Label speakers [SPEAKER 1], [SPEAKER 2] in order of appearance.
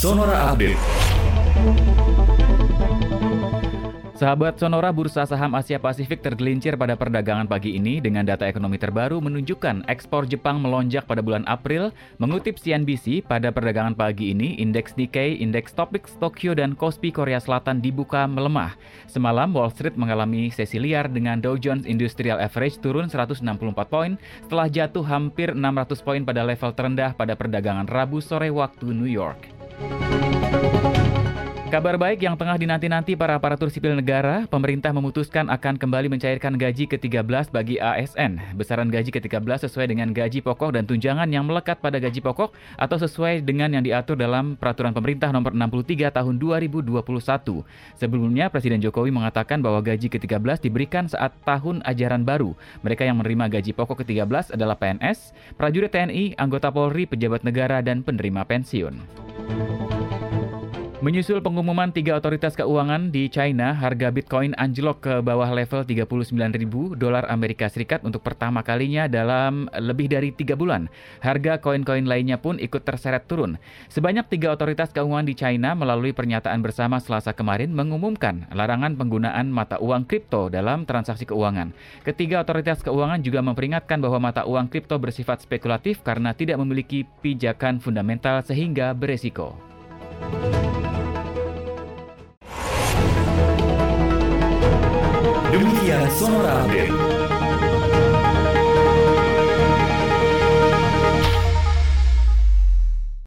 [SPEAKER 1] Sonora Update.
[SPEAKER 2] Sahabat Sonora Bursa Saham Asia Pasifik tergelincir pada perdagangan pagi ini dengan data ekonomi terbaru menunjukkan ekspor Jepang melonjak pada bulan April. Mengutip CNBC, pada perdagangan pagi ini, indeks Nikkei, indeks Topix Tokyo, dan Kospi Korea Selatan dibuka melemah. Semalam, Wall Street mengalami sesi liar dengan Dow Jones Industrial Average turun 164 poin setelah jatuh hampir 600 poin pada level terendah pada perdagangan Rabu sore waktu New York. Kabar baik yang tengah dinanti-nanti para aparatur sipil negara, pemerintah memutuskan akan kembali mencairkan gaji ke-13 bagi ASN. Besaran gaji ke-13 sesuai dengan gaji pokok dan tunjangan yang melekat pada gaji pokok atau sesuai dengan yang diatur dalam Peraturan Pemerintah Nomor 63 Tahun 2021. Sebelumnya, Presiden Jokowi mengatakan bahwa gaji ke-13 diberikan saat tahun ajaran baru. Mereka yang menerima gaji pokok ke-13 adalah PNS, prajurit TNI, anggota Polri, pejabat negara, dan penerima pensiun. Menyusul pengumuman tiga otoritas keuangan di China, harga Bitcoin anjlok ke bawah level 39.000 dolar Amerika Serikat untuk pertama kalinya dalam lebih dari tiga bulan. Harga koin-koin lainnya pun ikut terseret turun. Sebanyak tiga otoritas keuangan di China melalui pernyataan bersama selasa kemarin mengumumkan larangan penggunaan mata uang kripto dalam transaksi keuangan. Ketiga otoritas keuangan juga memperingatkan bahwa mata uang kripto bersifat spekulatif karena tidak memiliki pijakan fundamental sehingga beresiko.
[SPEAKER 1] Demikian Sonora Update.